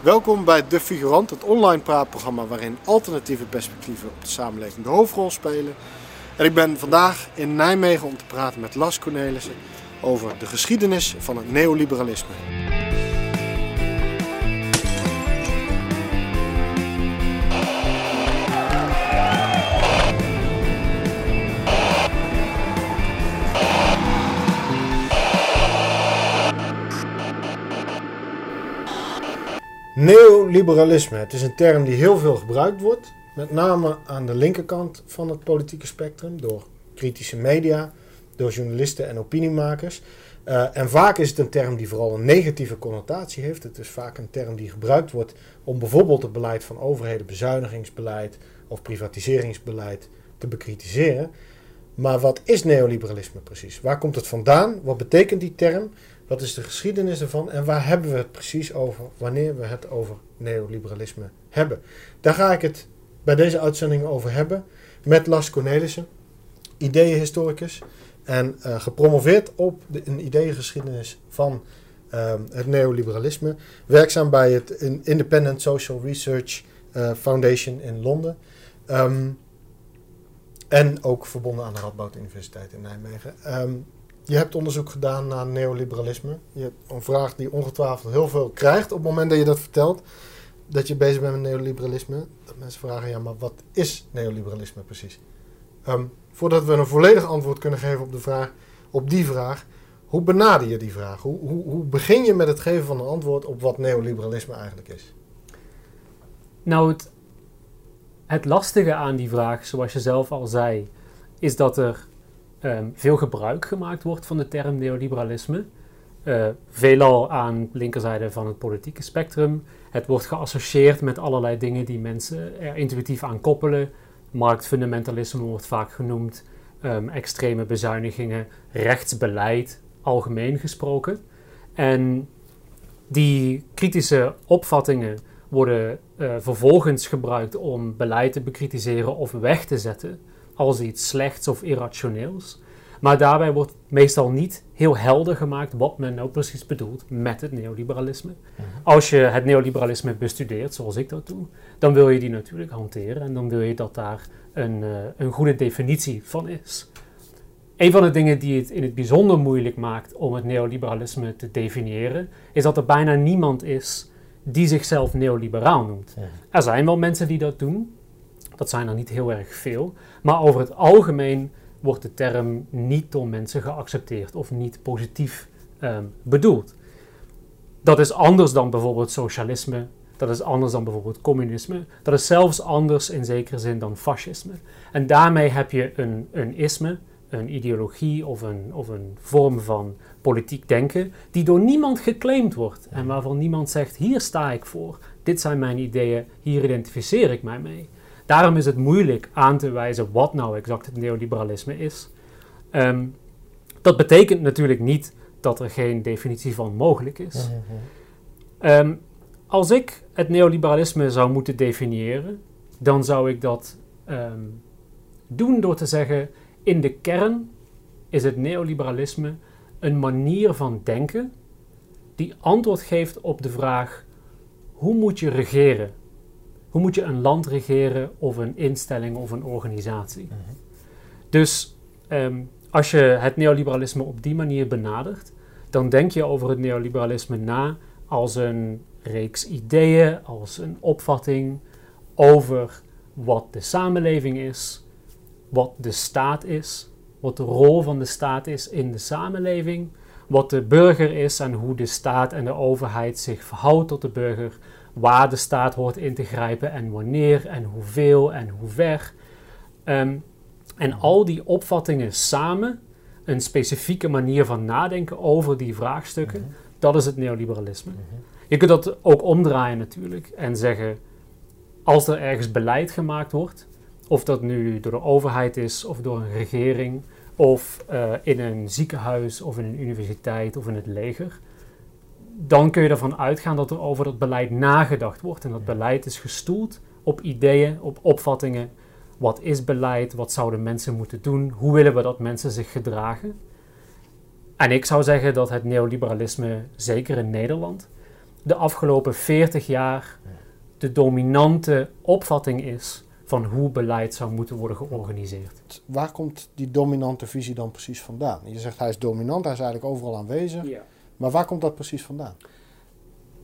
Welkom bij De Figurant, het online praatprogramma waarin alternatieve perspectieven op de samenleving de hoofdrol spelen. En ik ben vandaag in Nijmegen om te praten met Las Cornelissen over de geschiedenis van het neoliberalisme. Neoliberalisme, het is een term die heel veel gebruikt wordt, met name aan de linkerkant van het politieke spectrum, door kritische media, door journalisten en opiniemakers. Uh, en vaak is het een term die vooral een negatieve connotatie heeft. Het is vaak een term die gebruikt wordt om bijvoorbeeld het beleid van overheden, bezuinigingsbeleid of privatiseringsbeleid te bekritiseren. Maar wat is neoliberalisme precies? Waar komt het vandaan? Wat betekent die term? Wat is de geschiedenis ervan en waar hebben we het precies over wanneer we het over neoliberalisme hebben? Daar ga ik het bij deze uitzending over hebben met Lars Cornelissen, ideeënhistoricus en uh, gepromoveerd op de, een ideeëngeschiedenis van uh, het neoliberalisme. Werkzaam bij het Independent Social Research uh, Foundation in Londen. Um, en ook verbonden aan de Radboud Universiteit in Nijmegen. Um, je hebt onderzoek gedaan naar neoliberalisme. Je hebt een vraag die ongetwijfeld heel veel krijgt op het moment dat je dat vertelt. Dat je bezig bent met neoliberalisme. Dat mensen vragen, ja, maar wat is neoliberalisme precies? Um, voordat we een volledig antwoord kunnen geven op, de vraag, op die vraag, hoe benader je die vraag? Hoe, hoe, hoe begin je met het geven van een antwoord op wat neoliberalisme eigenlijk is? Nou, het, het lastige aan die vraag, zoals je zelf al zei, is dat er um, veel gebruik gemaakt wordt van de term neoliberalisme. Uh, veelal aan de linkerzijde van het politieke spectrum. Het wordt geassocieerd met allerlei dingen die mensen er intuïtief aan koppelen. Marktfundamentalisme wordt vaak genoemd, um, extreme bezuinigingen, rechtsbeleid, algemeen gesproken. En die kritische opvattingen worden uh, vervolgens gebruikt om beleid te bekritiseren of weg te zetten als iets slechts of irrationeels. Maar daarbij wordt meestal niet heel helder gemaakt wat men nou precies bedoelt met het neoliberalisme. Mhm. Als je het neoliberalisme bestudeert, zoals ik dat doe, dan wil je die natuurlijk hanteren en dan wil je dat daar een, uh, een goede definitie van is. Een van de dingen die het in het bijzonder moeilijk maakt om het neoliberalisme te definiëren, is dat er bijna niemand is die zichzelf neoliberaal noemt. Er zijn wel mensen die dat doen, dat zijn er niet heel erg veel. Maar over het algemeen wordt de term niet door mensen geaccepteerd of niet positief um, bedoeld. Dat is anders dan bijvoorbeeld socialisme, dat is anders dan bijvoorbeeld communisme, dat is zelfs anders in zekere zin dan fascisme. En daarmee heb je een, een isme, een ideologie of een, of een vorm van politiek denken die door niemand geclaimd wordt en waarvan niemand zegt: hier sta ik voor, dit zijn mijn ideeën, hier identificeer ik mij mee. Daarom is het moeilijk aan te wijzen wat nou exact het neoliberalisme is. Ehm, dat betekent natuurlijk niet dat er geen definitie van mogelijk is. Ehm, als ik het neoliberalisme zou moeten definiëren, dan zou ik dat ehm, doen door te zeggen: in de kern is het neoliberalisme een manier van denken die antwoord geeft op de vraag: hoe moet je regeren? Hoe moet je een land regeren of een instelling of een organisatie? Mhm. Dus ehm, als je het neoliberalisme op die manier benadert, dan denk je over het neoliberalisme na als een reeks ideeën, als een opvatting over wat de samenleving is, wat de staat is, wat de rol van de staat is in de samenleving, wat de burger is en hoe de staat en de overheid zich verhoudt tot de burger, waar de staat hoort in te grijpen en wanneer en hoeveel en hoe ver. Ehm, en al die opvattingen samen, een specifieke manier van nadenken over die vraagstukken, mhm. dat is het neoliberalisme. Mhm. Je kunt dat ook omdraaien natuurlijk en zeggen, als er ergens beleid gemaakt wordt, of dat nu door de overheid is of door een regering, of uh, in een ziekenhuis of in een universiteit of in het leger, dan kun je ervan uitgaan dat er over dat beleid nagedacht wordt. En dat beleid is gestoeld op ideeën, op opvattingen. Wat is beleid? Wat zouden mensen moeten doen? Hoe willen we dat mensen zich gedragen? En ik zou zeggen dat het neoliberalisme, zeker in Nederland, de afgelopen 40 jaar de dominante opvatting is van hoe beleid zou moeten worden georganiseerd. Waar komt die dominante visie dan precies vandaan? Je zegt hij is dominant, hij is eigenlijk overal aanwezig. Maar waar komt dat precies vandaan?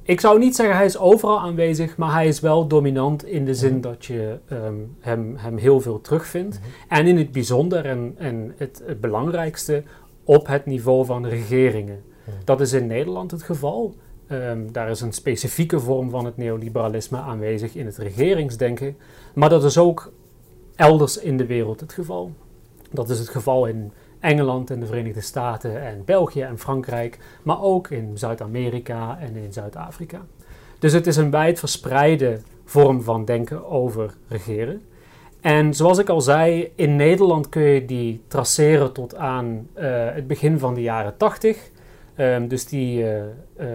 Ik zou niet zeggen hij is overal aanwezig, maar hij is wel dominant in de zin mhm. dat je ehm, hem, hem heel veel terugvindt. Mhm. En in het bijzonder en, en het, het, belangrijkste op het niveau van regeringen. Mhm. Dat is in Nederland het geval. Ehm, daar is een specifieke vorm van het neoliberalisme aanwezig in het regeringsdenken. Maar dat is ook elders in de wereld het geval. Dat is het geval in Engeland en de Verenigde Staten en België en Frankrijk, maar ook in Zuid-Amerika en in Zuid-Afrika. Dus het is een wijd verspreide vorm van denken over regeren. En zoals ik al zei, in Nederland kun je die traceren tot aan uh, het begin van de jaren 80. Um, dus die, uh, uh,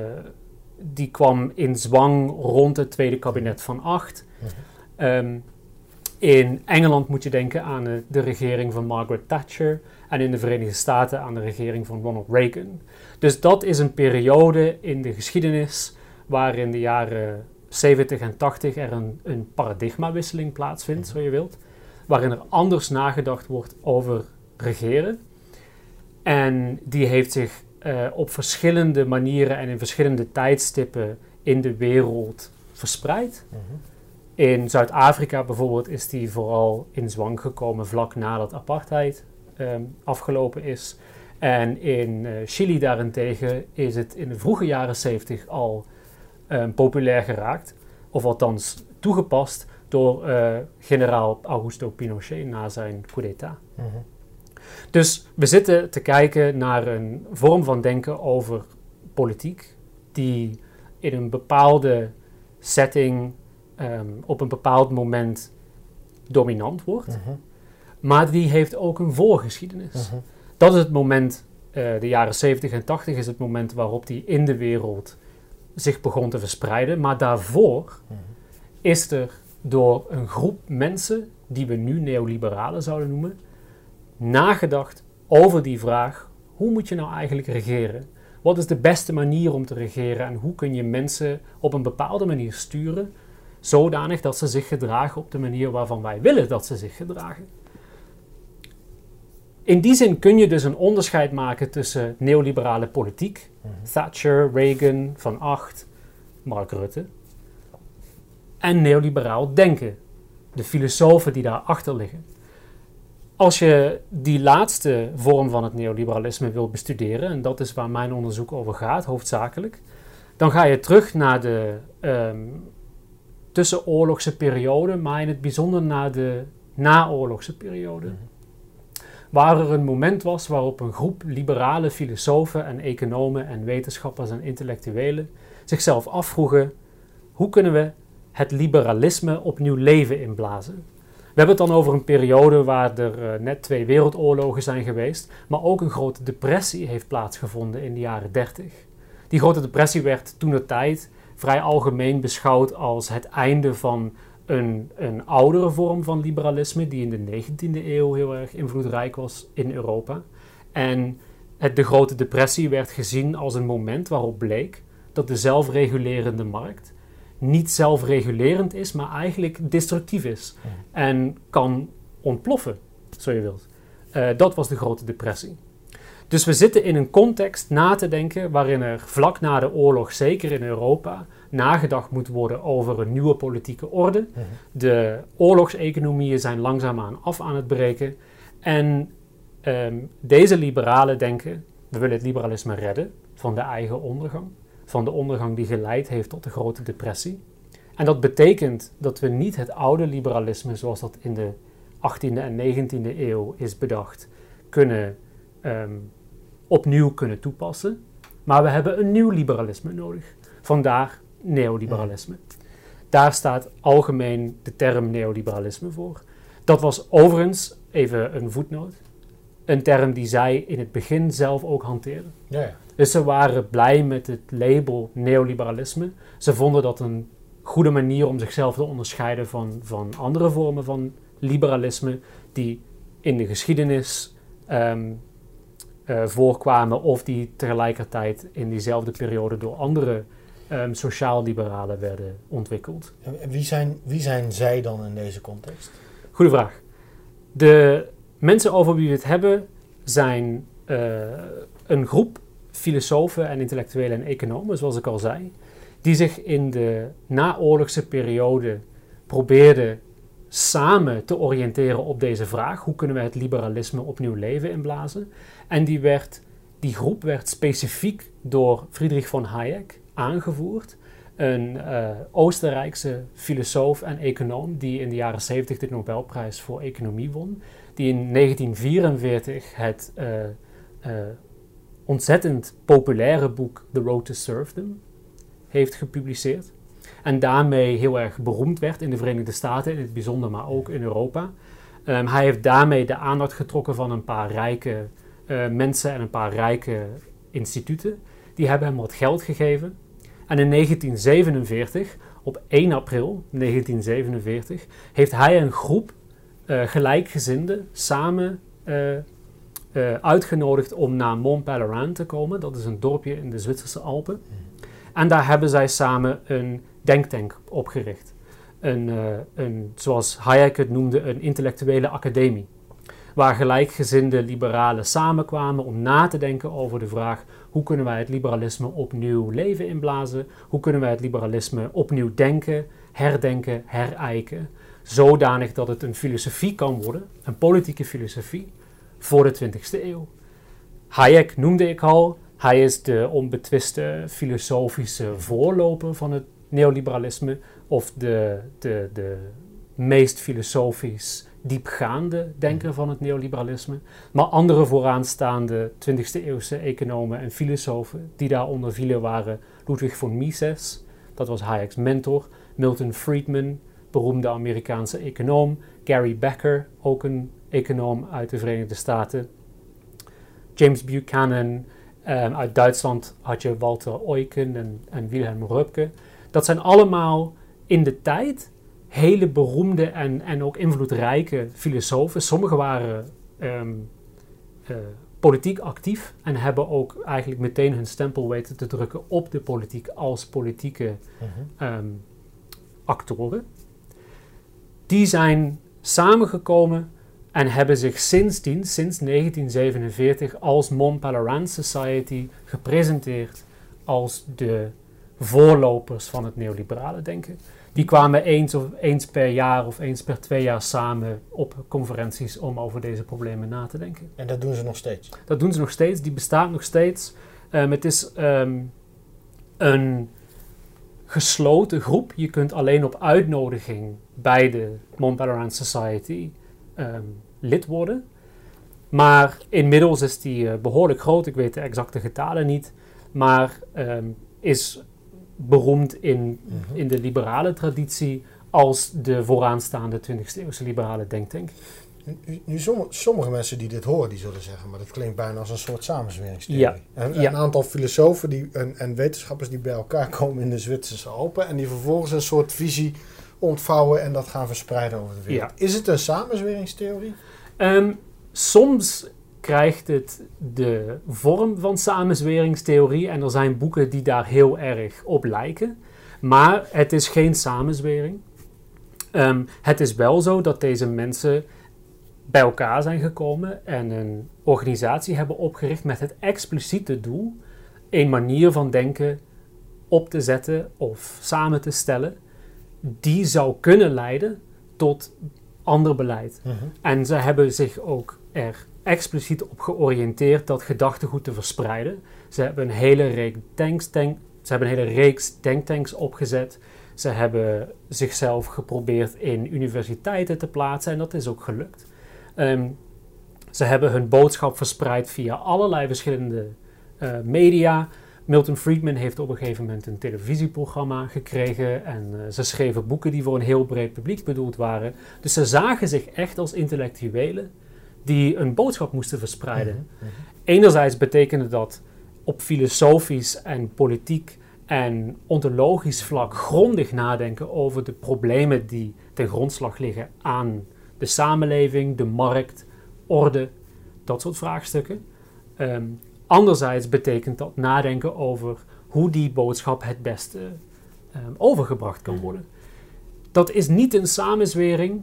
die kwam in zwang rond het tweede kabinet van acht. Um, in Engeland moet je denken aan de regering van Margaret Thatcher en in de Verenigde Staten aan de regering van Ronald Reagan. Dus dat is een periode in de geschiedenis waarin in de jaren 70 en 80 er een, een paradigmawisseling plaatsvindt, zo je wilt, waarin er anders nagedacht wordt over regeren. En die heeft zich uh, op verschillende manieren en in verschillende tijdstippen in de wereld verspreid. Mhm. In Zuid-Afrika bijvoorbeeld is die vooral in zwang gekomen vlak nadat apartheid Ehm, afgelopen is. En in uh, Chili daarentegen is het in de vroege jaren 70 al um, populair geraakt, of althans toegepast door uh, generaal Augusto Pinochet na zijn coup d'etat. Mhm. Dus we zitten te kijken naar een vorm van denken over politiek die in een bepaalde setting um, op een bepaald moment dominant wordt. Mhm. Maar die heeft ook een voorgeschiedenis. Mhm. Dat is het moment, uh, de jaren 70 en 80 is het moment waarop die in de wereld zich begon te verspreiden. Maar daarvoor mhm. is er door een groep mensen, die we nu neoliberalen zouden noemen, nagedacht over die vraag: hoe moet je nou eigenlijk regeren? Wat is de beste manier om te regeren en hoe kun je mensen op een bepaalde manier sturen, zodanig dat ze zich gedragen op de manier waarvan wij willen dat ze zich gedragen? In die zin kun je dus een onderscheid maken tussen neoliberale politiek, mhm. Thatcher, Reagan, Van Acht, Mark Rutte, en neoliberaal denken, de filosofen die daarachter liggen. Als je die laatste vorm van het neoliberalisme wil bestuderen, en dat is waar mijn onderzoek over gaat, hoofdzakelijk, dan ga je terug naar de um, tussenoorlogse periode, maar in het bijzonder naar de naoorlogse periode. Mhm waar er een moment was waarop een groep liberale filosofen en economen en wetenschappers en intellectuelen zichzelf afvroegen: hoe kunnen we het liberalisme opnieuw leven inblazen? We hebben het dan over een periode waar er uh, net twee wereldoorlogen zijn geweest, maar ook een grote depressie heeft plaatsgevonden in de jaren 30. Die grote depressie werd toen de tijd vrij algemeen beschouwd als het einde van een, een oudere vorm van liberalisme die in de 19e eeuw heel erg invloedrijk was in Europa. En het, de Grote Depressie werd gezien als een moment waarop bleek dat de zelfregulerende markt niet zelfregulerend is, maar eigenlijk destructief is. En kan ontploffen, zo je wilt. Uh, dat was de Grote Depressie. Dus we zitten in een context na te denken waarin er vlak na de oorlog, zeker in Europa, nagedacht moet worden over een nieuwe politieke orde. Mhm. De oorlogseconomieën zijn langzaamaan af aan het breken. En ehm, deze liberalen denken, we willen het liberalisme redden van de eigen ondergang. Van de ondergang die geleid heeft tot de grote depressie. En dat betekent dat we niet het oude liberalisme zoals dat in de 18e en 19e eeuw is bedacht, kunnen ehm, opnieuw kunnen toepassen. Maar we hebben een nieuw liberalisme nodig. Vandaar neoliberalisme. Daar staat algemeen de term neoliberalisme voor. Dat was overigens, even een voetnoot, een term die zij in het begin zelf ook hanteerden. Ja, ja. Dus ze waren blij met het label neoliberalisme. Ze vonden dat een goede manier om zichzelf te onderscheiden van, van andere vormen van liberalisme die in de geschiedenis ehm, eh, voorkwamen of die tegelijkertijd in diezelfde periode door andere um, sociaal-liberalen werden ontwikkeld. En wie zijn, wie zijn zij dan in deze context? Goeie vraag. De mensen over wie we het hebben zijn uh, een groep filosofen en intellectuelen en economen, zoals ik al zei, die zich in de naoorlogse periode probeerden samen te oriënteren op deze vraag: hoe kunnen we het liberalisme opnieuw leven inblazen? En die, werd, die groep werd specifiek door Friedrich von Hayek aangevoerd. Een uh, Oostenrijkse filosoof en econoom die in de jaren 70 de Nobelprijs voor economie won. Die in 1944 het uh, uh, ontzettend populaire boek The Road to Serfdom heeft gepubliceerd. En daarmee heel erg beroemd werd in de Verenigde Staten, in het bijzonder, maar ook in Europa. Um, hij heeft daarmee de aandacht getrokken van een paar rijke mensen en een paar rijke instituten. Die hebben hem wat geld gegeven. En in 1947, op 1 april 1947, heeft hij een groep uh, gelijkgezinden samen uh, uh, uitgenodigd om naar Mont Pelerin te komen. Dat is een dorpje in de Zwitserse Alpen. En daar hebben zij samen een denktank opgericht. Een, een, zoals Hayek het noemde, een intellectuele academie. Waar gelijkgezinde liberalen samenkwamen om na te denken over de vraag: hoe kunnen wij het liberalisme opnieuw leven inblazen? Hoe kunnen wij het liberalisme opnieuw denken, herdenken, herijken? Zodanig dat het een filosofie kan worden, een politieke filosofie, voor de 20e eeuw. Hayek noemde ik al. Hij is de onbetwiste filosofische voorloper van het neoliberalisme, of de, de, de meest filosofisch diepgaande denker van het neoliberalisme. Maar andere vooraanstaande 20e eeuwse economen en filosofen die daaronder vielen waren Ludwig von Mises, dat was Hayek's mentor, Milton Friedman, beroemde Amerikaanse econoom, Gary Becker, ook een econoom uit de Verenigde Staten. James Buchanan, um, uit Duitsland had je Walter Eucken en, en Wilhelm Röpke. Dat zijn allemaal in de tijd hele beroemde en, en ook invloedrijke filosofen. Sommigen waren um, uh, politiek actief en hebben ook eigenlijk meteen hun stempel weten te drukken op de politiek als politieke uh-huh. um, actoren. Die zijn samengekomen en hebben zich sindsdien, sinds 1947, als Mont Pelerin Society gepresenteerd als de voorlopers van het neoliberale denken. Die kwamen eens, of, eens per jaar of eens per twee jaar samen op conferenties om over deze problemen na te denken. En dat doen ze nog steeds? Dat doen ze nog steeds, die bestaat nog steeds. Um, het is um, een gesloten groep. Je kunt alleen op uitnodiging bij de Mont Pelerin Society um, lid worden. Maar inmiddels is die uh, behoorlijk groot. Ik weet de exacte getalen niet. Maar um, is beroemd in, mm -hmm. in de liberale traditie als de vooraanstaande 20e eeuwse liberale denktank. Nu, nu sommige, sommige, mensen die dit horen, die zullen zeggen, maar dat klinkt bijna als een soort samenzweringstheorie. Ja. En, ja. Een aantal filosofen die, en, en, wetenschappers die bij elkaar komen in de Zwitserse Alpen en die vervolgens een soort visie ontvouwen en dat gaan verspreiden over de wereld. Ja. Is het een samenzweringstheorie? Um, soms krijgt het de vorm van samenzweringstheorie en er zijn boeken die daar heel erg op lijken. Maar het is geen samenzwering. Um, het is wel zo dat deze mensen bij elkaar zijn gekomen en een organisatie hebben opgericht met het expliciete doel een manier van denken op te zetten of samen te stellen die zou kunnen leiden tot ander beleid. Uh -huh. En ze hebben zich ook er expliciet op georiënteerd dat gedachtegoed te verspreiden. Ze hebben een hele reeks tanks, tank, ze hebben een hele reeks denktanks opgezet. Ze hebben zichzelf geprobeerd in universiteiten te plaatsen en dat is ook gelukt. Um, ze hebben hun boodschap verspreid via allerlei verschillende uh, media. Milton Friedman heeft op een gegeven moment een televisieprogramma gekregen en uh, ze schreven boeken die voor een heel breed publiek bedoeld waren. Dus ze zagen zich echt als intellectuelen die een boodschap moesten verspreiden. Mm -hmm. Enerzijds betekende dat op filosofisch en politiek en ontologisch vlak grondig nadenken over de problemen die ten grondslag liggen aan de samenleving, de markt, orde, dat soort vraagstukken. Um, Anderzijds betekent dat nadenken over hoe die boodschap het beste ehm, overgebracht kan worden. Dat is niet een samenzwering,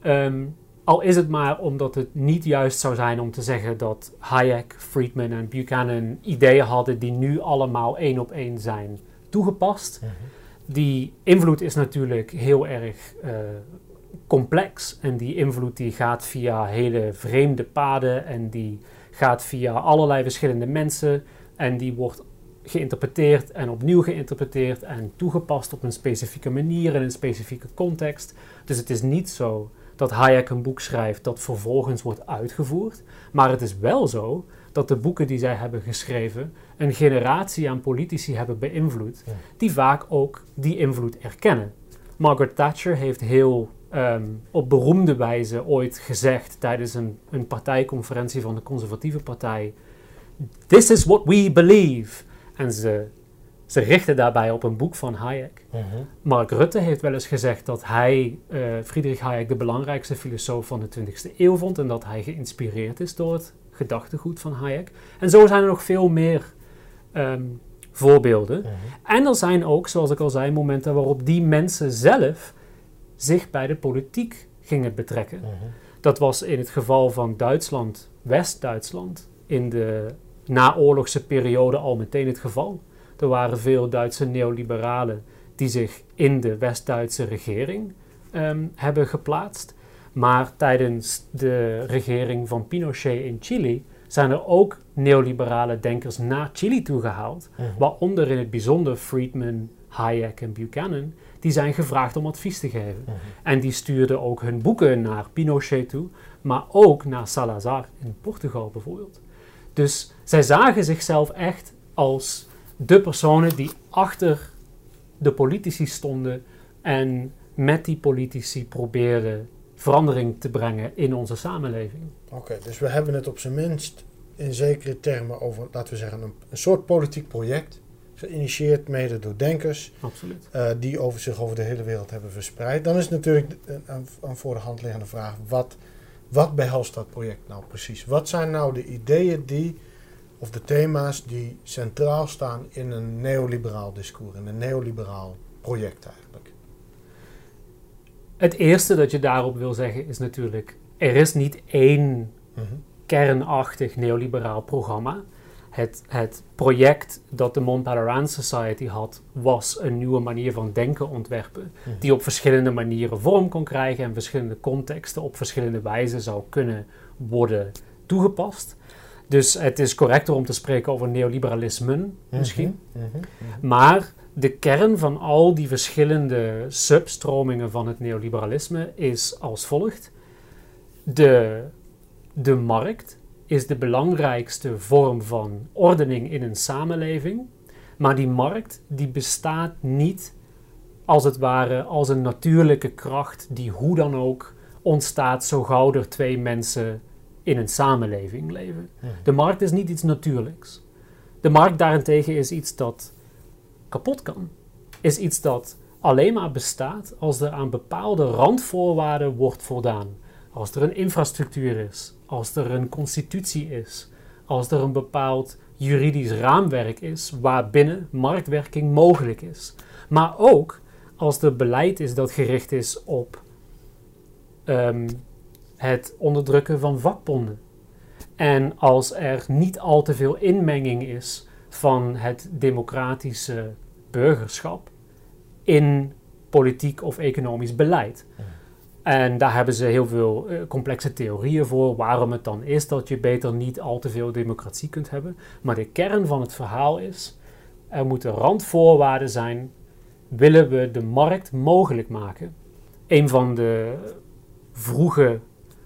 ehm, al is het maar omdat het niet juist zou zijn om te zeggen dat Hayek, Friedman en Buchanan ideeën hadden die nu allemaal één op één zijn toegepast. Die invloed is natuurlijk heel erg eh, complex en die invloed die gaat via hele vreemde paden en die gaat via allerlei verschillende mensen en die wordt geïnterpreteerd en opnieuw geïnterpreteerd en toegepast op een specifieke manier in een specifieke context. Dus het is niet zo dat Hayek een boek schrijft dat vervolgens wordt uitgevoerd, maar het is wel zo dat de boeken die zij hebben geschreven een generatie aan politici hebben beïnvloed, die vaak ook die invloed erkennen. Margaret Thatcher heeft heel ehm, op beroemde wijze ooit gezegd tijdens een, een partijconferentie van de Conservatieve Partij: This is what we believe. En ze, ze richten daarbij op een boek van Hayek. Mhm. Mark Rutte heeft wel eens gezegd dat hij uh, Friedrich Hayek de belangrijkste filosoof van de 20e eeuw vond en dat hij geïnspireerd is door het gedachtegoed van Hayek. En zo zijn er nog veel meer ehm, voorbeelden. Mhm. En er zijn ook, zoals ik al zei, momenten waarop die mensen zelf zich bij de politiek gingen betrekken. Mhm. Dat was in het geval van Duitsland, West-Duitsland, in de naoorlogse periode al meteen het geval. Er waren veel Duitse neoliberalen die zich in de West-Duitse regering ehm, hebben geplaatst. Maar tijdens de regering van Pinochet in Chili zijn er ook neoliberale denkers naar Chili toegehaald. Mhm. Waaronder in het bijzonder Friedman, Hayek en Buchanan. Die zijn gevraagd om advies te geven. Mhm. En die stuurden ook hun boeken naar Pinochet toe, maar ook naar Salazar in Portugal bijvoorbeeld. Dus zij zagen zichzelf echt als de personen die achter de politici stonden en met die politici probeerden verandering te brengen in onze samenleving. Oké, dus we hebben het op zijn minst in zekere termen over, laten we zeggen, een, een soort politiek project. Geïnitieerd mede door denkers Absoluut. eh, die over zich over de hele wereld hebben verspreid. Dan is natuurlijk een, een, een voor de hand liggende vraag: wat, wat behelst dat project nou precies? Wat zijn nou de ideeën die, of de thema's die centraal staan in een neoliberaal discours, in een neoliberaal project eigenlijk? Het eerste dat je daarop wil zeggen is natuurlijk, er is niet één Mhm. kernachtig neoliberaal programma. Het, het project dat de Mont Pelerin Society had, was een nieuwe manier van denken ontwerpen, Mhm. die op verschillende manieren vorm kon krijgen en verschillende contexten op verschillende wijzen zou kunnen worden toegepast. Dus het is correcter om te spreken over neoliberalisme misschien. Mhm. Mhm. Maar de kern van al die verschillende substromingen van het neoliberalisme is als volgt. De, de markt is de belangrijkste vorm van ordening in een samenleving. Maar die markt die bestaat niet als het ware als een natuurlijke kracht die hoe dan ook ontstaat zo gauw er twee mensen in een samenleving leven. De markt is niet iets natuurlijks. De markt daarentegen is iets dat kapot kan. Is iets dat alleen maar bestaat als er aan bepaalde randvoorwaarden wordt voldaan. Als er een infrastructuur is, als er een constitutie is, als er een bepaald juridisch raamwerk is waarbinnen marktwerking mogelijk is. Maar ook als er beleid is dat gericht is op ehm, het onderdrukken van vakbonden. En als er niet al te veel inmenging is van het democratische burgerschap in politiek of economisch beleid. Ja. En daar hebben ze heel veel eh, complexe theorieën voor waarom het dan is dat je beter niet al te veel democratie kunt hebben. Maar de kern van het verhaal is: er moeten randvoorwaarden zijn. Willen we de markt mogelijk maken? Een van de vroege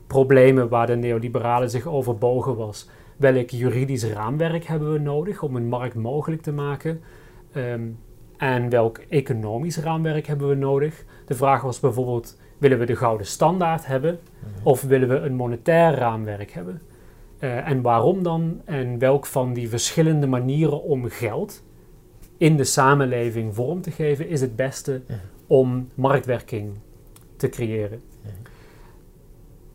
problemen waar de neoliberalen zich over bogen was: welk juridisch raamwerk hebben we nodig om een markt mogelijk te maken? Ehm, en welk economisch raamwerk hebben we nodig? De vraag was bijvoorbeeld: willen we de gouden standaard hebben of willen we een monetair raamwerk hebben? Eh, en waarom dan? En welk van die verschillende manieren om geld in de samenleving vorm te geven is het beste Mhm. om marktwerking te creëren?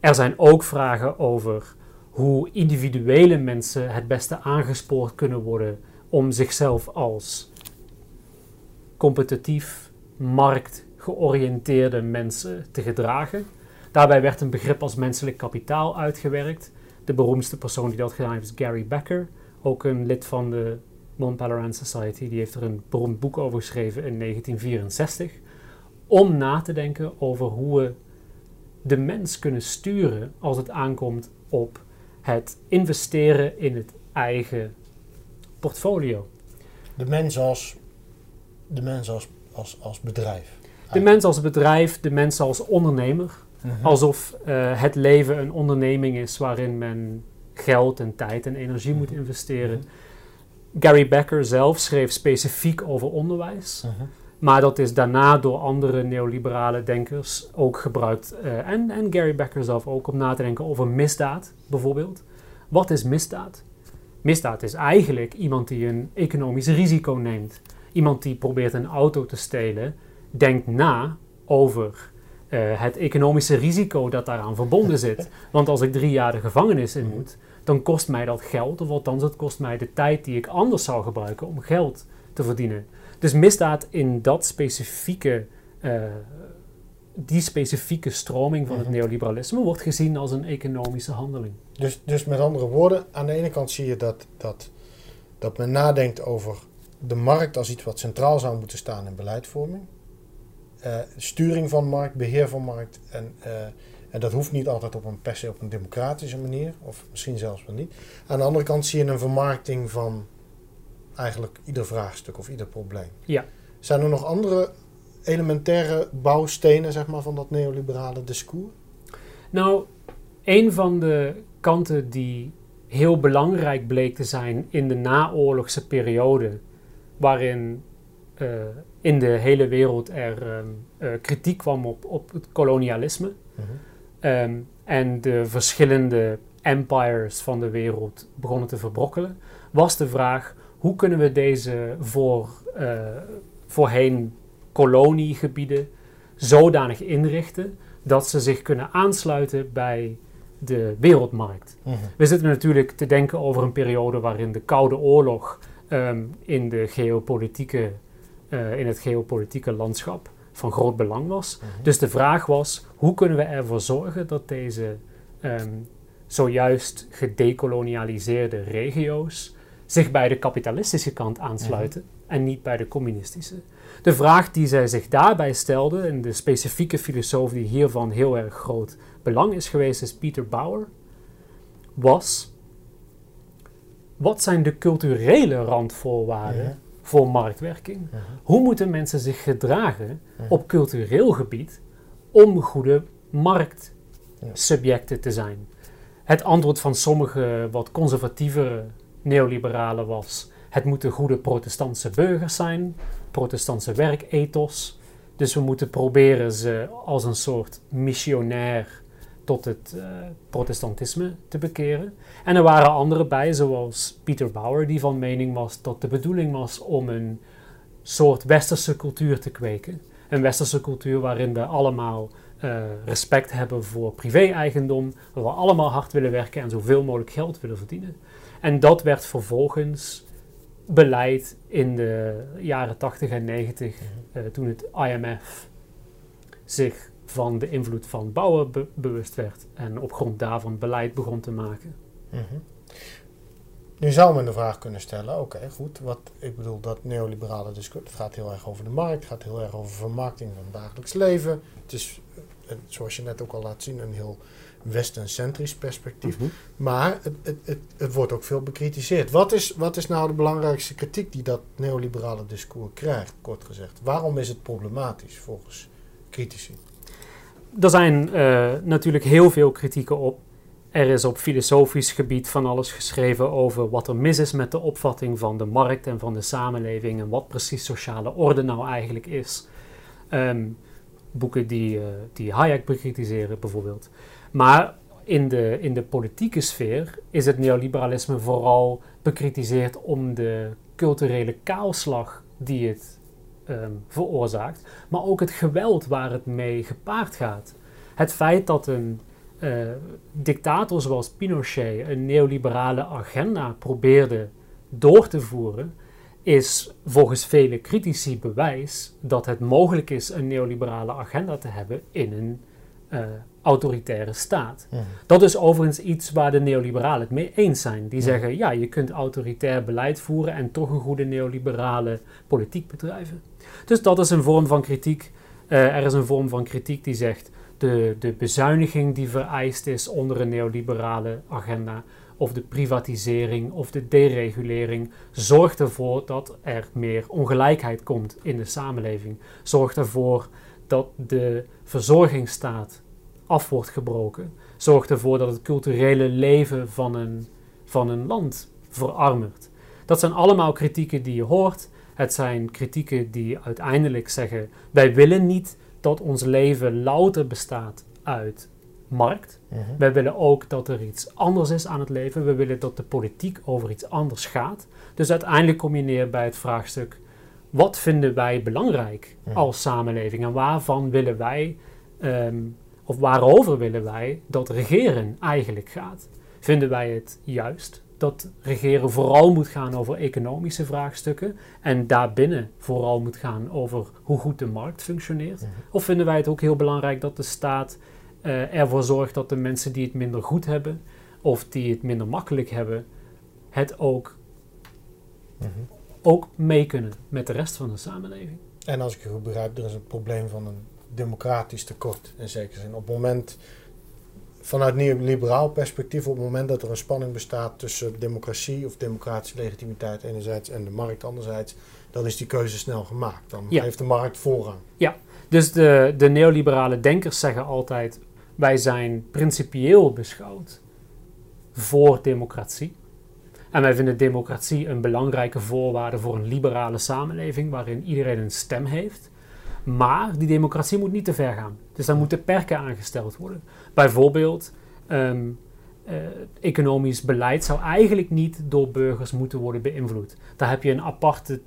Er zijn ook vragen over hoe individuele mensen het beste aangespoord kunnen worden om zichzelf als competitief, marktgeoriënteerde mensen te gedragen. Daarbij werd een begrip als menselijk kapitaal uitgewerkt. De beroemdste persoon die dat gedaan heeft is Gary Becker, ook een lid van de Mont Pelerin Society. Die heeft er een beroemd boek over geschreven in 1964. Om na te denken over hoe we de mens kunnen sturen als het aankomt op het investeren in het eigen portfolio. De mens als, de mens als, als, als bedrijf. De mens als bedrijf, de mens als ondernemer. Mhm. Alsof eh, het leven een onderneming is waarin men geld en tijd en energie moet investeren. Mhm. Gary Becker zelf schreef specifiek over onderwijs. Maar dat is daarna door andere neoliberale denkers ook gebruikt. eh, en, en Gary Becker zelf ook om na te denken over misdaad, bijvoorbeeld. Wat is misdaad? Misdaad is eigenlijk iemand die een economisch risico neemt. Iemand die probeert een auto te stelen, denkt na over eh, het economische risico dat daaraan verbonden zit. Want als ik drie jaar de gevangenis in moet, dan kost mij dat geld, of althans het kost mij de tijd die ik anders zou gebruiken om geld te verdienen. Dus misdaad in dat specifieke, eh, die specifieke stroming van het Mhm. neoliberalisme wordt gezien als een economische handeling. Dus, dus met andere woorden, aan de ene kant zie je dat, dat, dat men nadenkt over de markt als iets wat centraal zou moeten staan in beleidvorming. Eh, sturing van markt, beheer van markt. En, eh, en dat hoeft niet altijd op een, per se op een democratische manier, of misschien zelfs wel niet. Aan de andere kant zie je een vermarkting van eigenlijk ieder vraagstuk of ieder probleem. Ja. Zijn er nog andere elementaire bouwstenen zeg maar, van dat neoliberale discours? Nou, een van de kanten die heel belangrijk bleek te zijn in de naoorlogse periode, waarin eh, in de hele wereld er ehm, eh, kritiek kwam op, op het kolonialisme ehm, en de verschillende empires van de wereld begonnen te verbrokkelen, was de vraag hoe kunnen we deze voor, eh, voorheen koloniegebieden zodanig inrichten dat ze zich kunnen aansluiten bij de wereldmarkt. We zitten natuurlijk te denken over een periode waarin de Koude Oorlog ehm, in, de geopolitieke, eh, in het geopolitieke landschap van groot belang was. Dus de vraag was, hoe kunnen we ervoor zorgen dat deze ehm, zojuist gedekolonialiseerde regio's zich bij de kapitalistische kant aansluiten en niet bij de communistische. De vraag die zij zich daarbij stelde, en de specifieke filosoof die hiervan heel erg groot belang is geweest, is Peter Bauer, was: wat zijn de culturele randvoorwaarden Mhm. voor marktwerking? Mhm. Hoe moeten mensen zich gedragen Mhm. op cultureel gebied om goede marktsubjecten te zijn? Het antwoord van sommige wat conservatievere neoliberalen was: het moeten goede protestantse burgers zijn, protestantse werkethos. Dus we moeten proberen ze als een soort missionair tot het eh, protestantisme te bekeren. En er waren anderen bij, zoals Peter Bauer, die van mening was dat de bedoeling was om een soort westerse cultuur te kweken. Een westerse cultuur waarin we allemaal eh, respect hebben voor privé-eigendom, waar we allemaal hard willen werken en zoveel mogelijk geld willen verdienen. En dat werd vervolgens beleid in de jaren 80 en 90, eh, toen het IMF zich van de invloed van be- bewust werd en op grond daarvan beleid begon te maken. Mhm. Nu zou men de vraag kunnen stellen, oké, goed, wat, ik bedoel, dat neoliberale discours, het gaat heel erg over de markt, het gaat heel erg over vermarkting van het dagelijks leven. Het is, eh, zoals je net ook al laat zien, een heel western-centrisch perspectief. Maar het, het, het, het wordt ook veel bekritiseerd. Wat is, wat is nou de belangrijkste kritiek die dat neoliberale discours krijgt, kort gezegd? Waarom is het problematisch volgens critici? Er zijn eh, natuurlijk heel veel kritieken op. Er is op filosofisch gebied van alles geschreven over wat er mis is met de opvatting van de markt en van de samenleving en wat precies sociale orde nou eigenlijk is. Ehm, boeken die, eh, die Hayek bekritiseren bijvoorbeeld. Maar in de, in de politieke sfeer is het neoliberalisme vooral bekritiseerd om de culturele kaalslag die het ehm, veroorzaakt, maar ook het geweld waar het mee gepaard gaat. Het feit dat een eh, dictator zoals Pinochet een neoliberale agenda probeerde door te voeren is volgens vele critici bewijs dat het mogelijk is een neoliberale agenda te hebben in een uh, autoritaire staat. Mhm. Dat is overigens iets waar de neoliberalen het mee eens zijn. Die Ja. zeggen, ja, je kunt autoritair beleid voeren en toch een goede neoliberale politiek bedrijven. Dus dat is een vorm van kritiek. Eh, er is een vorm van kritiek die zegt, de, de bezuiniging die vereist is onder een neoliberale agenda, of de privatisering of de deregulering, zorgt ervoor dat er meer ongelijkheid komt in de samenleving. Zorgt ervoor dat de verzorgingsstaat af wordt gebroken. Zorgt ervoor dat het culturele leven van een, van een land verarmert. Dat zijn allemaal kritieken die je hoort. Het zijn kritieken die uiteindelijk zeggen: wij willen niet dat ons leven louter bestaat uit markt. Mhm. Wij willen ook dat er iets anders is aan het leven. We willen dat de politiek over iets anders gaat. Dus uiteindelijk kom je neer bij het vraagstuk: wat vinden wij belangrijk Mhm. als samenleving en waarvan willen wij, ehm, of waarover willen wij dat regeren eigenlijk gaat? Vinden wij het juist dat regeren vooral moet gaan over economische vraagstukken en daarbinnen vooral moet gaan over hoe goed de markt functioneert? Mhm. Of vinden wij het ook heel belangrijk dat de staat eh, ervoor zorgt dat de mensen die het minder goed hebben of die het minder makkelijk hebben, het ook, Mhm. ook mee kunnen met de rest van de samenleving? En als ik je goed begrijp, er is een probleem van een democratisch tekort in zekere zin. Op het moment, vanuit neoliberaal perspectief, op het moment dat er een spanning bestaat tussen democratie of democratische legitimiteit enerzijds en de markt anderzijds, dan is die keuze snel gemaakt. Dan Ja. heeft de markt voorrang. Dus de, de neoliberale denkers zeggen altijd: wij zijn principieel beschouwd voor democratie. En wij vinden democratie een belangrijke voorwaarde voor een liberale samenleving waarin iedereen een stem heeft. Maar die democratie moet niet te ver gaan. Dus daar moeten perken aangesteld worden. Bijvoorbeeld, ehm, eh, economisch beleid zou eigenlijk niet door burgers moeten worden beïnvloed. Daar heb je een aparte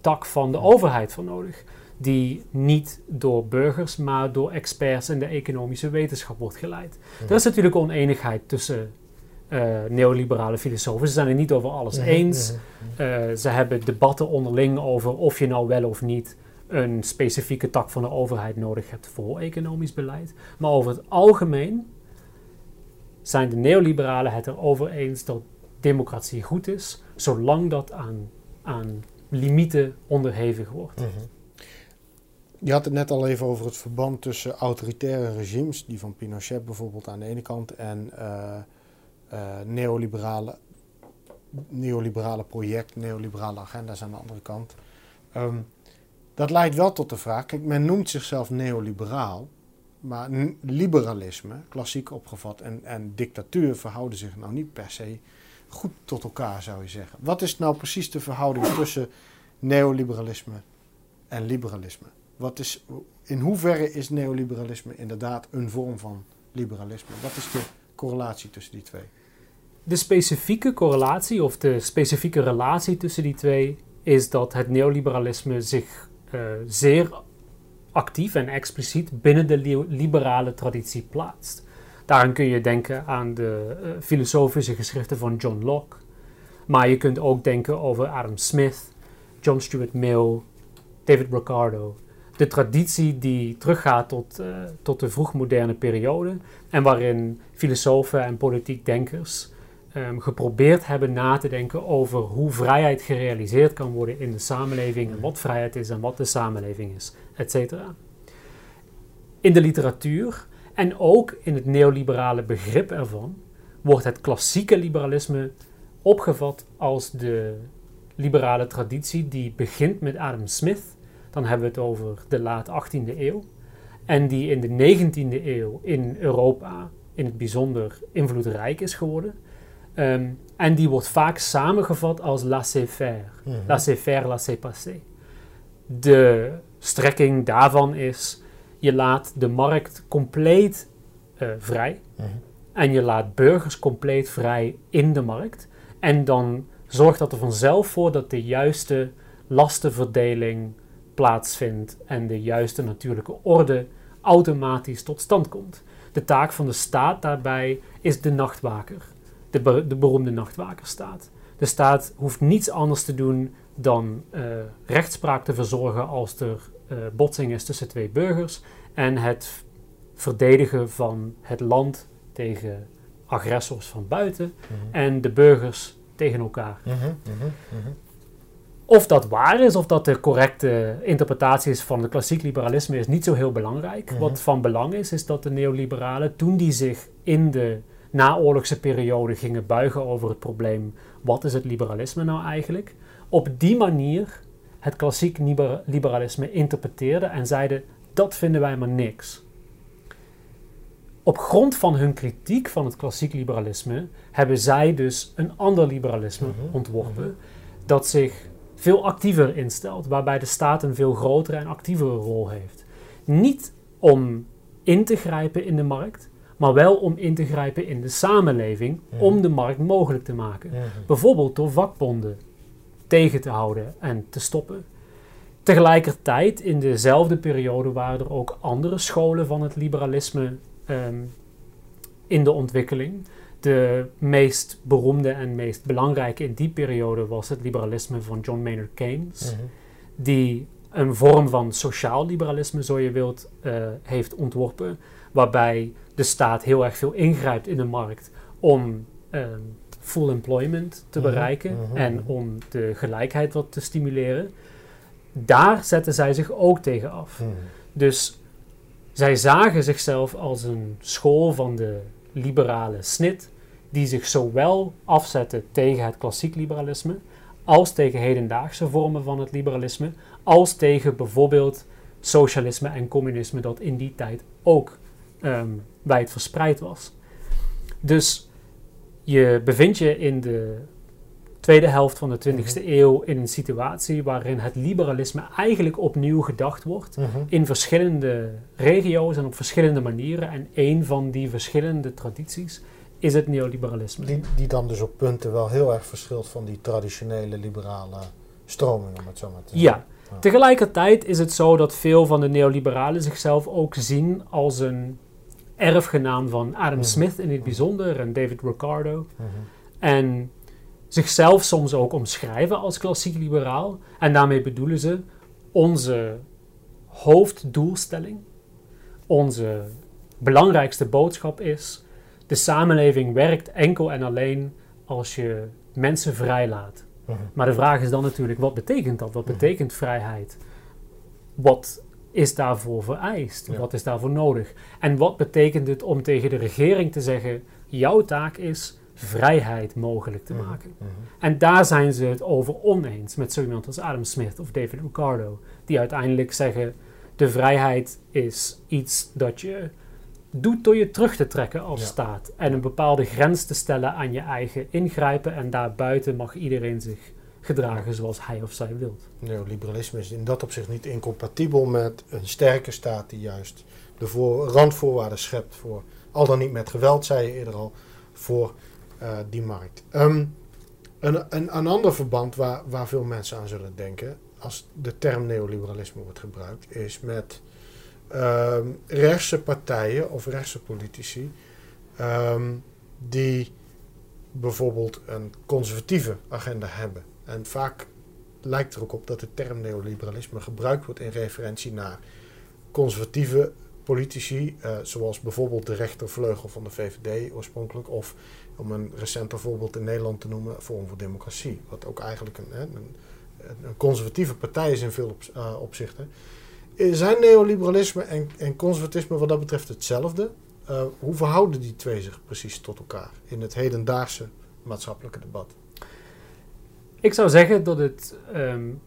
tak van de overheid voor nodig die niet door burgers, maar door experts in de economische wetenschap wordt geleid. Er is natuurlijk oneenigheid tussen eh, neoliberale filosofen. Ze zijn het niet over alles Mhm, eens. mhm. Eh, ze hebben debatten onderling over of je nou wel of niet een specifieke tak van de overheid nodig hebt voor economisch beleid. Maar over het algemeen zijn de neoliberalen het erover eens dat democratie goed is, zolang dat aan, aan limieten onderhevig wordt. Mhm. Je had het net al even over het verband tussen autoritaire regimes, die van Pinochet bijvoorbeeld aan de ene kant, en eh, eh, neoliberale, neoliberale project, neoliberale agenda's aan de andere kant. Ehm, dat leidt wel tot de vraag, men noemt zichzelf neoliberaal, maar liberalisme, klassiek opgevat, en, en dictatuur verhouden zich nou niet per se goed tot elkaar, zou je zeggen. Wat is nou precies de verhouding tussen neoliberalisme en liberalisme? Wat is, in hoeverre is neoliberalisme inderdaad een vorm van liberalisme? Wat is de correlatie tussen die twee? De specifieke correlatie of de specifieke relatie tussen die twee is dat het neoliberalisme zich zeer actief en expliciet binnen de li- liberale traditie plaatst. Daarin kun je denken aan de eh, filosofische geschriften van John Locke, maar je kunt ook denken over Adam Smith, John Stuart Mill, David Ricardo. De traditie die teruggaat tot, eh, tot de vroegmoderne periode en waarin filosofen en politiek denkers ehm, geprobeerd hebben na te denken over hoe vrijheid gerealiseerd kan worden in de samenleving en wat vrijheid is en wat de samenleving is, etc. In de literatuur en ook in het neoliberale begrip ervan wordt het klassieke liberalisme opgevat als de liberale traditie die begint met Adam Smith. Dan hebben we het over de laat 18e eeuw. En die in de 19e eeuw in Europa in het bijzonder invloedrijk is geworden. Ehm, en die wordt vaak samengevat als laissez-faire. Laissez-faire, laissez-passer. De strekking daarvan is: je laat de markt compleet eh, vrij. Mhm. En je laat burgers compleet vrij in de markt. En dan zorgt dat er vanzelf voor dat de juiste lastenverdeling plaatsvindt en de juiste natuurlijke orde automatisch tot stand komt. De taak van de staat daarbij is de nachtwaker, de, be- de beroemde nachtwakerstaat. De staat hoeft niets anders te doen dan uh, rechtspraak te verzorgen als er uh, botsing is tussen twee burgers en het verdedigen van het land tegen agressors van buiten mhm. en de burgers tegen elkaar. Mhm, mhm, of dat waar is, of dat de correcte interpretatie is van het klassiek liberalisme, is niet zo heel belangrijk. Wat van belang is, is dat de neoliberalen, toen die zich in de naoorlogse periode gingen buigen over het probleem: wat is het liberalisme nou eigenlijk? Op die manier het klassiek liberalisme interpreteerden en zeiden: dat vinden wij maar niks. Op grond van hun kritiek van het klassiek liberalisme hebben zij dus een ander liberalisme mhm. ontworpen, mhm. dat zich veel actiever instelt, waarbij de staat een veel grotere en actievere rol heeft. Niet om in te grijpen in de markt, maar wel om in te grijpen in de samenleving om de markt mogelijk te maken. Bijvoorbeeld door vakbonden tegen te houden en te stoppen. Tegelijkertijd, in dezelfde periode, waren er ook andere scholen van het liberalisme ehm, in de ontwikkeling. De meest beroemde en meest belangrijke in die periode was het liberalisme van John Maynard Keynes, die een vorm van sociaal liberalisme, zo je wilt, uh, heeft ontworpen, waarbij de staat heel erg veel ingrijpt in de markt om ehm, full employment te mhm. bereiken mhm. en om de gelijkheid wat te stimuleren. Daar zetten zij zich ook tegen af. Dus zij zagen zichzelf als een school van de liberale snit, die zich zowel afzetten tegen het klassiek liberalisme, als tegen hedendaagse vormen van het liberalisme, als tegen bijvoorbeeld socialisme en communisme, dat in die tijd ook um, verspreid was. Dus je bevindt je in de tweede helft van de 20e mhm. eeuw in een situatie waarin het liberalisme eigenlijk opnieuw gedacht wordt mhm. in verschillende regio's en op verschillende manieren. En een van die verschillende tradities is het neoliberalisme. Die, die dan dus op punten wel heel erg verschilt van die traditionele liberale stroming, om het zo maar te zeggen. Ja. Tegelijkertijd is het zo dat veel van de neoliberalen zichzelf ook zien als een erfgenaam van Adam mhm. Smith in het bijzonder en David Ricardo. En zichzelf soms ook omschrijven als klassiek liberaal. En daarmee bedoelen ze onze hoofddoelstelling, onze belangrijkste boodschap is: de samenleving werkt enkel en alleen als je mensen vrijlaat. Mhm. Maar de vraag is dan natuurlijk: wat betekent dat? Wat mhm. betekent vrijheid? Wat is daarvoor vereist? Wat is daarvoor nodig? En wat betekent het om tegen de regering te zeggen: jouw taak is vrijheid mogelijk te mhm, maken. Mhm. En daar zijn ze het over oneens met zo iemand als Adam Smith of David Ricardo, die uiteindelijk zeggen: de vrijheid is iets dat je doet door je terug te trekken als staat en een bepaalde grens te stellen aan je eigen ingrijpen en daarbuiten mag iedereen zich gedragen zoals hij of zij wilt. Neoliberalisme is in dat opzicht niet incompatibel met een sterke staat die juist de voor, randvoorwaarden schept voor, al dan niet met geweld, zei je eerder al, voor uh, die markt. Um, een, een, ander verband waar, waar veel mensen aan zullen denken, als de term neoliberalisme wordt gebruikt, is met um, rechtse partijen of rechtse politici um, die bijvoorbeeld een conservatieve agenda hebben. En vaak lijkt er ook op dat de term neoliberalisme gebruikt wordt in referentie naar conservatieve politici, uh, zoals bijvoorbeeld de rechtervleugel van de VVD oorspronkelijk, of om een recenter voorbeeld in Nederland te noemen, Forum voor Democratie. Wat ook eigenlijk een, een, een conservatieve partij is in veel uh, opzichten. Eh, zijn neoliberalisme en, en, conservatisme wat dat betreft hetzelfde? Hoe verhouden die twee zich precies tot elkaar in het hedendaagse maatschappelijke debat? Ik zou zeggen dat het um,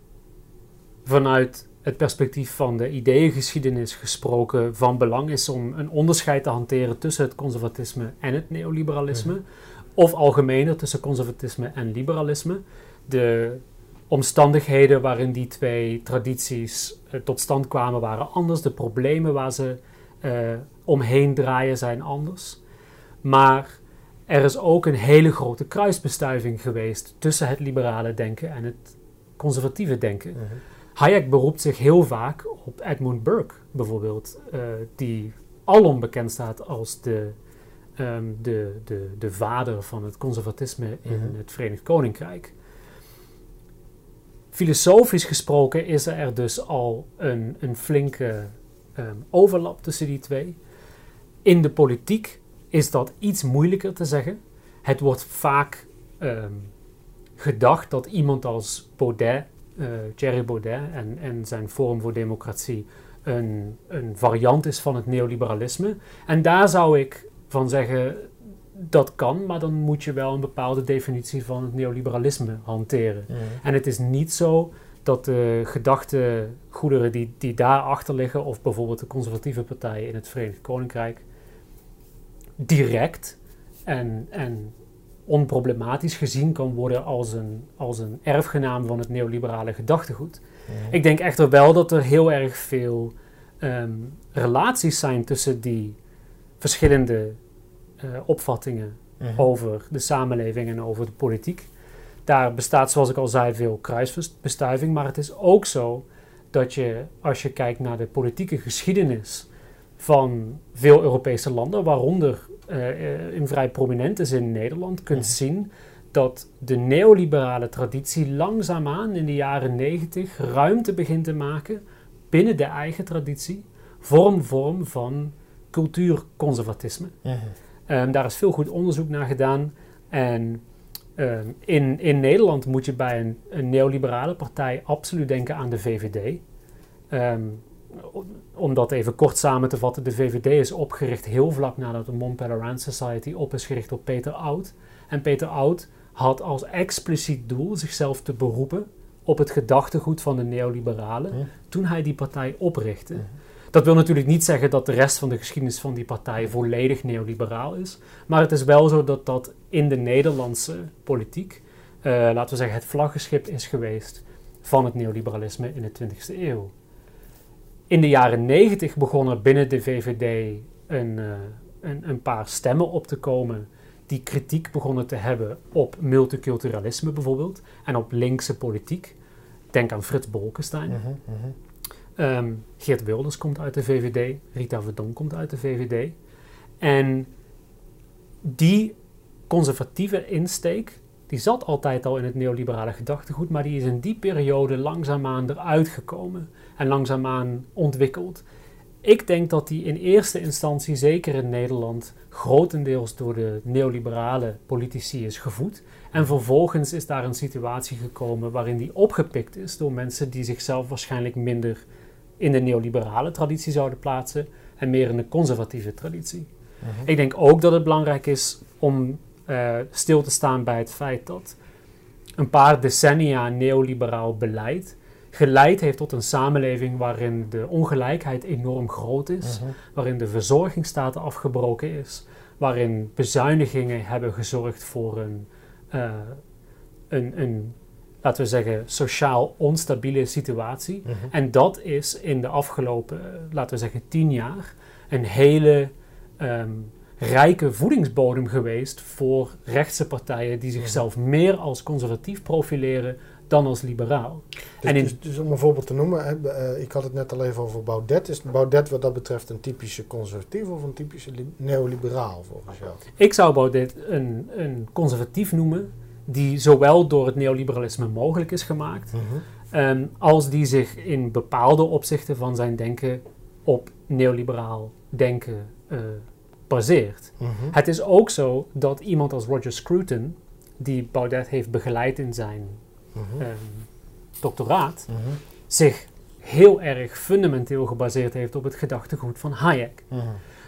vanuit het perspectief van de ideeëngeschiedenis gesproken van belang is om een onderscheid te hanteren tussen het conservatisme en het neoliberalisme. Of algemener tussen conservatisme en liberalisme. De omstandigheden waarin die twee tradities uh, tot stand kwamen waren anders. De problemen waar ze uh, omheen draaien zijn anders. Maar er is ook een hele grote kruisbestuiving geweest tussen het liberale denken en het conservatieve denken. Mhm. Hayek beroept zich heel vaak op Edmund Burke bijvoorbeeld, uh, die alom bekend staat als de, um, de, de, de vader van het conservatisme in mhm. het Verenigd Koninkrijk. filosofisch gesproken is er dus al een, een flinke ehm, overlap tussen die twee. In de politiek is dat iets moeilijker te zeggen. Het wordt vaak ehm, gedacht dat iemand als Baudet, uh, Thierry Baudet en, en zijn Forum voor Democratie een, een variant is van het neoliberalisme. En daar zou ik van zeggen, dat kan, maar dan moet je wel een bepaalde definitie van het neoliberalisme hanteren. En het is niet zo dat de gedachtegoederen die, die daarachter liggen, of bijvoorbeeld de conservatieve partijen in het Verenigd Koninkrijk, direct en, en onproblematisch gezien kan worden als een, als een erfgenaam van het neoliberale gedachtegoed. Ik denk echter wel dat er heel erg veel ehm, relaties zijn tussen die verschillende uh, opvattingen mhm. over de samenleving en over de politiek. Daar bestaat, zoals ik al zei, veel kruisbestuiving. Maar het is ook zo dat je, als je kijkt naar de politieke geschiedenis van veel Europese landen, waaronder uh, in vrij prominente zin Nederland, kunt zien dat de neoliberale traditie langzaamaan in de jaren negentig ruimte begint te maken binnen de eigen traditie voor een vorm van cultuurconservatisme. Um, daar is veel goed onderzoek naar gedaan. En um, in, in Nederland moet je bij een, een, neoliberale partij absoluut denken aan de VVD. Um, ehm, om dat even kort samen te vatten, de VVD is opgericht heel vlak nadat de Mont Pelerin Society op is gericht op Peter Oud. En Peter Oud had als expliciet doel zichzelf te beroepen op het gedachtegoed van de neoliberalen toen hij die partij oprichtte. Dat wil natuurlijk niet zeggen dat de rest van de geschiedenis van die partij volledig neoliberaal is. Maar het is wel zo dat dat in de Nederlandse politiek, uh, laten we zeggen, het vlaggenschip is geweest van het neoliberalisme in de 20e eeuw. In de jaren 90 begonnen binnen de VVD een, uh, een, een paar stemmen op te komen die kritiek begonnen te hebben op multiculturalisme bijvoorbeeld en op linkse politiek. Denk aan Frits Bolkestein. Uh Ehm, Geert Wilders komt uit de VVD, Rita Verdon komt uit de VVD. En die conservatieve insteek, die zat altijd al in het neoliberale gedachtegoed, maar die is in die periode langzaamaan eruit gekomen en langzaamaan ontwikkeld. Ik denk dat die in eerste instantie, zeker in Nederland, grotendeels door de neoliberale politici is gevoed. En vervolgens is daar een situatie gekomen waarin die opgepikt is door mensen die zichzelf waarschijnlijk minder in de neoliberale traditie zouden plaatsen en meer in de conservatieve traditie. Mhm. Ik denk ook dat het belangrijk is om uh, stil te staan bij het feit dat een paar decennia neoliberaal beleid geleid heeft tot een samenleving waarin de ongelijkheid enorm groot is, mhm. waarin de verzorgingsstaat afgebroken is, waarin bezuinigingen hebben gezorgd voor een, uh, een, een laten we zeggen, sociaal onstabiele situatie. Mhm. En dat is in de afgelopen, laten we zeggen, tien jaar een hele ehm, rijke voedingsbodem geweest voor rechtse partijen die zichzelf meer als conservatief profileren dan als liberaal. Dus, en dus, dus, om een voorbeeld te noemen, hè, uh, ik had het net al even over Baudet. Is Baudet wat dat betreft een typische conservatief of een typische neoliberaal volgens jou? Ik zou Baudet een, een conservatief noemen die zowel door het neoliberalisme mogelijk is gemaakt, mhm. ehm, als die zich in bepaalde opzichten van zijn denken op neoliberaal denken uh, baseert. Mhm. Het is ook zo dat iemand als Roger Scruton, die Baudet heeft begeleid in zijn mhm. ehm, doctoraat, zich heel erg fundamenteel gebaseerd heeft op het gedachtegoed van Hayek.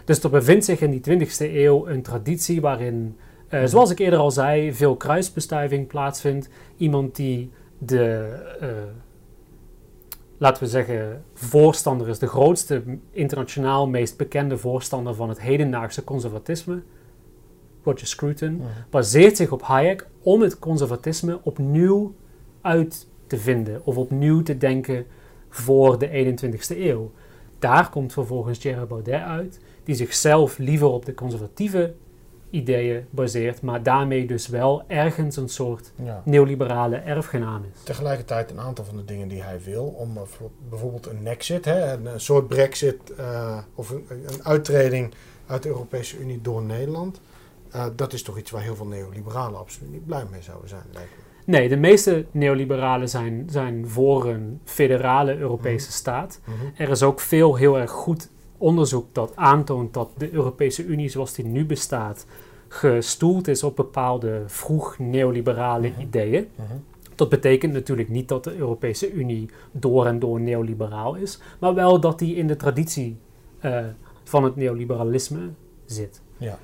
Dus er bevindt zich in die 20e eeuw een traditie waarin uh, zoals ik eerder al zei, veel kruisbestuiving plaatsvindt. Iemand die de, uh, laten we zeggen, voorstander is, de grootste internationaal meest bekende voorstander van het hedendaagse conservatisme, Roger Scruton, baseert zich op Hayek om het conservatisme opnieuw uit te vinden of opnieuw te denken voor de 21ste eeuw. Daar komt vervolgens Thierry Baudet uit, die zichzelf liever op de conservatieve ideeën baseert, maar daarmee dus wel ergens een soort neoliberale erfgenaam is. Tegelijkertijd een aantal van de dingen die hij wil, om bijvoorbeeld een exit, hè, een, soort brexit uh, of een, een, uittreding uit de Europese Unie door Nederland, uh, dat is toch iets waar heel veel neoliberalen absoluut niet blij mee zouden zijn, lijkt me. Nee, de meeste neoliberalen zijn, zijn voor een federale Europese staat. Mhm. Er is ook veel heel erg goed onderzoek dat aantoont dat de Europese Unie zoals die nu bestaat gestoeld is op bepaalde vroeg neoliberale Mhm. ideeën. Mhm. Dat betekent natuurlijk niet dat de Europese Unie door en door neoliberaal is, maar wel dat die in de traditie eh, van het neoliberalisme zit. Ja.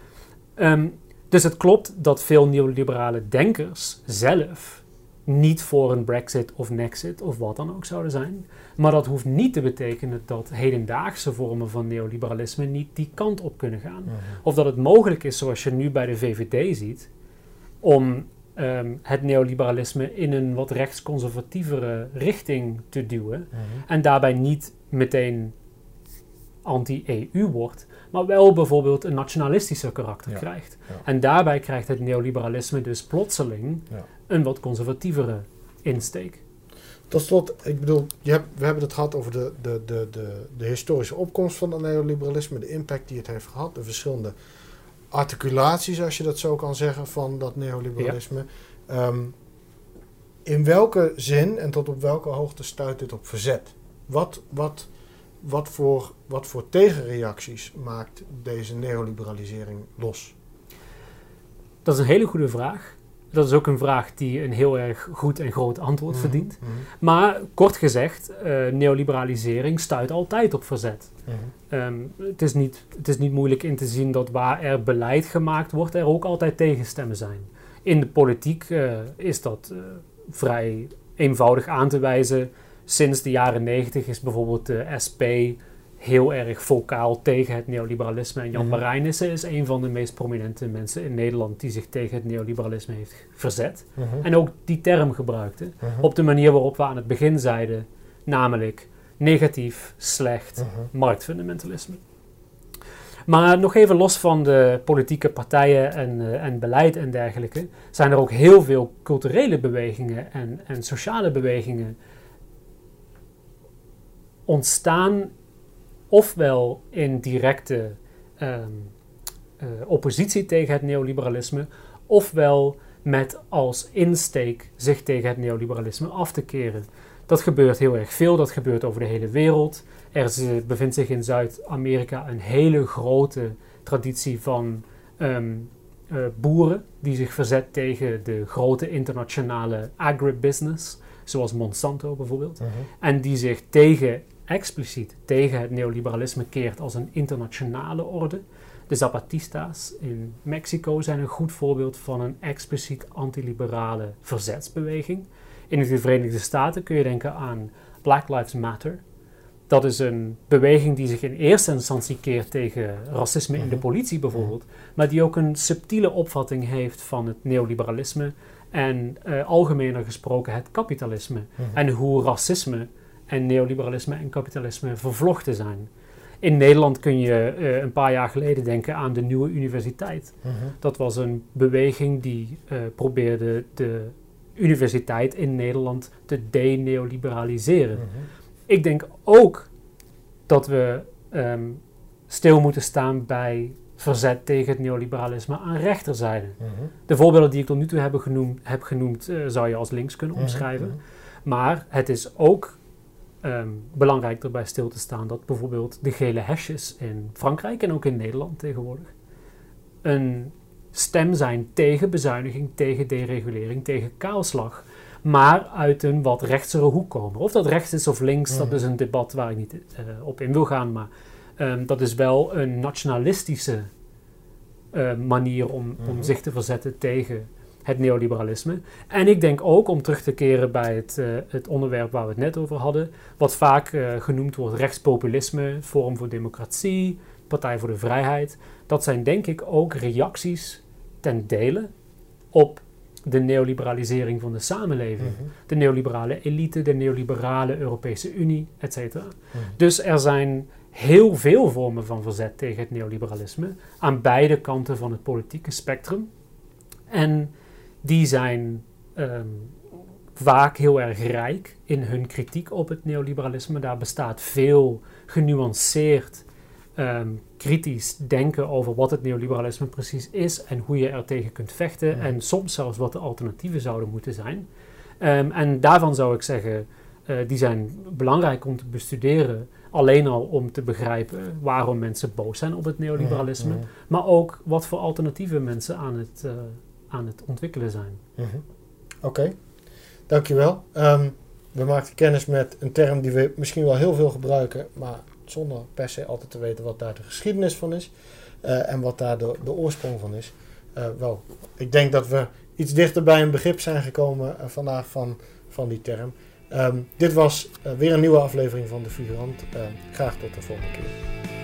Ehm, dus het klopt dat veel neoliberale denkers zelf niet voor een Brexit of Nexit of wat dan ook zouden zijn. Maar dat hoeft niet te betekenen dat hedendaagse vormen van neoliberalisme niet die kant op kunnen gaan. Mhm. Of dat het mogelijk is, zoals je nu bij de VVD ziet, om ehm, het neoliberalisme in een wat rechtsconservatievere richting te duwen. Mhm. En daarbij niet meteen anti-EU wordt, maar wel bijvoorbeeld een nationalistischer karakter Ja, krijgt. ja. En daarbij krijgt het neoliberalisme dus plotseling Ja. een wat conservatievere insteek. Tot slot, ik bedoel, je hebt, we hebben het gehad over de, de, de, de, de historische opkomst van het neoliberalisme, de impact die het heeft gehad, de verschillende articulaties, als je dat zo kan zeggen, van dat neoliberalisme. Ehm, in welke zin en tot op welke hoogte stuit dit op verzet? Wat, wat, wat, voor, wat voor tegenreacties maakt deze neoliberalisering los? Dat is een hele goede vraag. Dat is ook een vraag die een heel erg goed en groot antwoord Mhm, verdient. mhm, Maar kort gezegd, eh, neoliberalisering stuit altijd op verzet. mhm. Ehm, het, is niet, het is niet moeilijk in te zien dat waar er beleid gemaakt wordt, er ook altijd tegenstemmen zijn. In de politiek eh, is dat eh, vrij eenvoudig aan te wijzen. Sinds de jaren negentig is bijvoorbeeld de SP heel erg vocaal tegen het neoliberalisme. En Jan Mhm. Marijnissen is een van de meest prominente mensen in Nederland die zich tegen het neoliberalisme heeft verzet. Mhm, En ook die term gebruikte mhm, op de manier waarop we aan het begin zeiden, namelijk negatief, slecht, mhm. marktfundamentalisme. Maar nog even los van de politieke partijen en, eh, en beleid en dergelijke, zijn er ook heel veel culturele bewegingen en, en sociale bewegingen ontstaan, ofwel in directe ehm, eh, oppositie tegen het neoliberalisme, ofwel met als insteek zich tegen het neoliberalisme af te keren. Dat gebeurt heel erg veel, dat gebeurt over de hele wereld. Er is, eh, bevindt zich in Zuid-Amerika een hele grote traditie van ehm, eh, boeren die zich verzet tegen de grote internationale agribusiness, zoals Monsanto bijvoorbeeld. Mhm. En die zich tegen, expliciet tegen het neoliberalisme keert als een internationale orde. De Zapatistas in Mexico zijn een goed voorbeeld van een expliciet antiliberale verzetsbeweging. In de Verenigde Staten kun je denken aan Black Lives Matter. Dat is een beweging die zich in eerste instantie keert tegen racisme in de Mhm. politie bijvoorbeeld, maar die ook een subtiele opvatting heeft van het neoliberalisme en eh, algemener gesproken het kapitalisme. Mhm. En hoe racisme en neoliberalisme en kapitalisme vervlochten zijn. In Nederland kun je eh, een paar jaar geleden denken aan de nieuwe universiteit. Mhm. Dat was een beweging die eh, probeerde de universiteit in Nederland te deneoliberaliseren. Mhm. Ik denk ook dat we ehm, stil moeten staan bij verzet tegen het neoliberalisme aan rechterzijde. Mhm. De voorbeelden die ik tot nu toe heb genoemd, heb genoemd eh, zou je als links kunnen omschrijven. Maar het is ook ehm, belangrijk erbij stil te staan dat bijvoorbeeld de gele hesjes in Frankrijk en ook in Nederland tegenwoordig een stem zijn tegen bezuiniging, tegen deregulering, tegen kaalslag. Maar uit een wat rechtsere hoek komen. Of dat rechts is of links, dat Mhm. is een debat waar ik niet eh, op in wil gaan. Maar ehm, dat is wel een nationalistische eh, manier om, om Mhm. zich te verzetten tegen het neoliberalisme. En ik denk ook, om terug te keren bij het, eh, het onderwerp waar we het net over hadden, wat vaak eh, genoemd wordt rechtspopulisme, Forum voor Democratie, Partij voor de Vrijheid. Dat zijn denk ik ook reacties ten dele op de neoliberalisering van de samenleving. Mhm. De neoliberale elite, de neoliberale Europese Unie, etc. Mhm. Dus er zijn heel veel vormen van verzet tegen het neoliberalisme aan beide kanten van het politieke spectrum. En die zijn ehm, vaak heel erg rijk in hun kritiek op het neoliberalisme. Daar bestaat veel genuanceerd ehm, kritisch denken over wat het neoliberalisme precies is en hoe je er tegen kunt vechten. Ja. En soms zelfs wat de alternatieven zouden moeten zijn. Ehm, en daarvan zou ik zeggen, eh, die zijn belangrijk om te bestuderen. Alleen al om te begrijpen waarom mensen boos zijn op het neoliberalisme. Maar ook wat voor alternatieven mensen aan het, eh, aan het ontwikkelen zijn. mhm. Oké, dankjewel. Ehm we maakten kennis met een term die we misschien wel heel veel gebruiken, maar zonder per se altijd te weten wat daar de geschiedenis van is eh, en wat daar de, oorsprong van is. Eh, wel, ik denk dat we iets dichter bij een begrip zijn gekomen eh, vandaag van, van die term. Ehm, dit was weer een nieuwe aflevering van De Figurant. Eh, graag tot de volgende keer.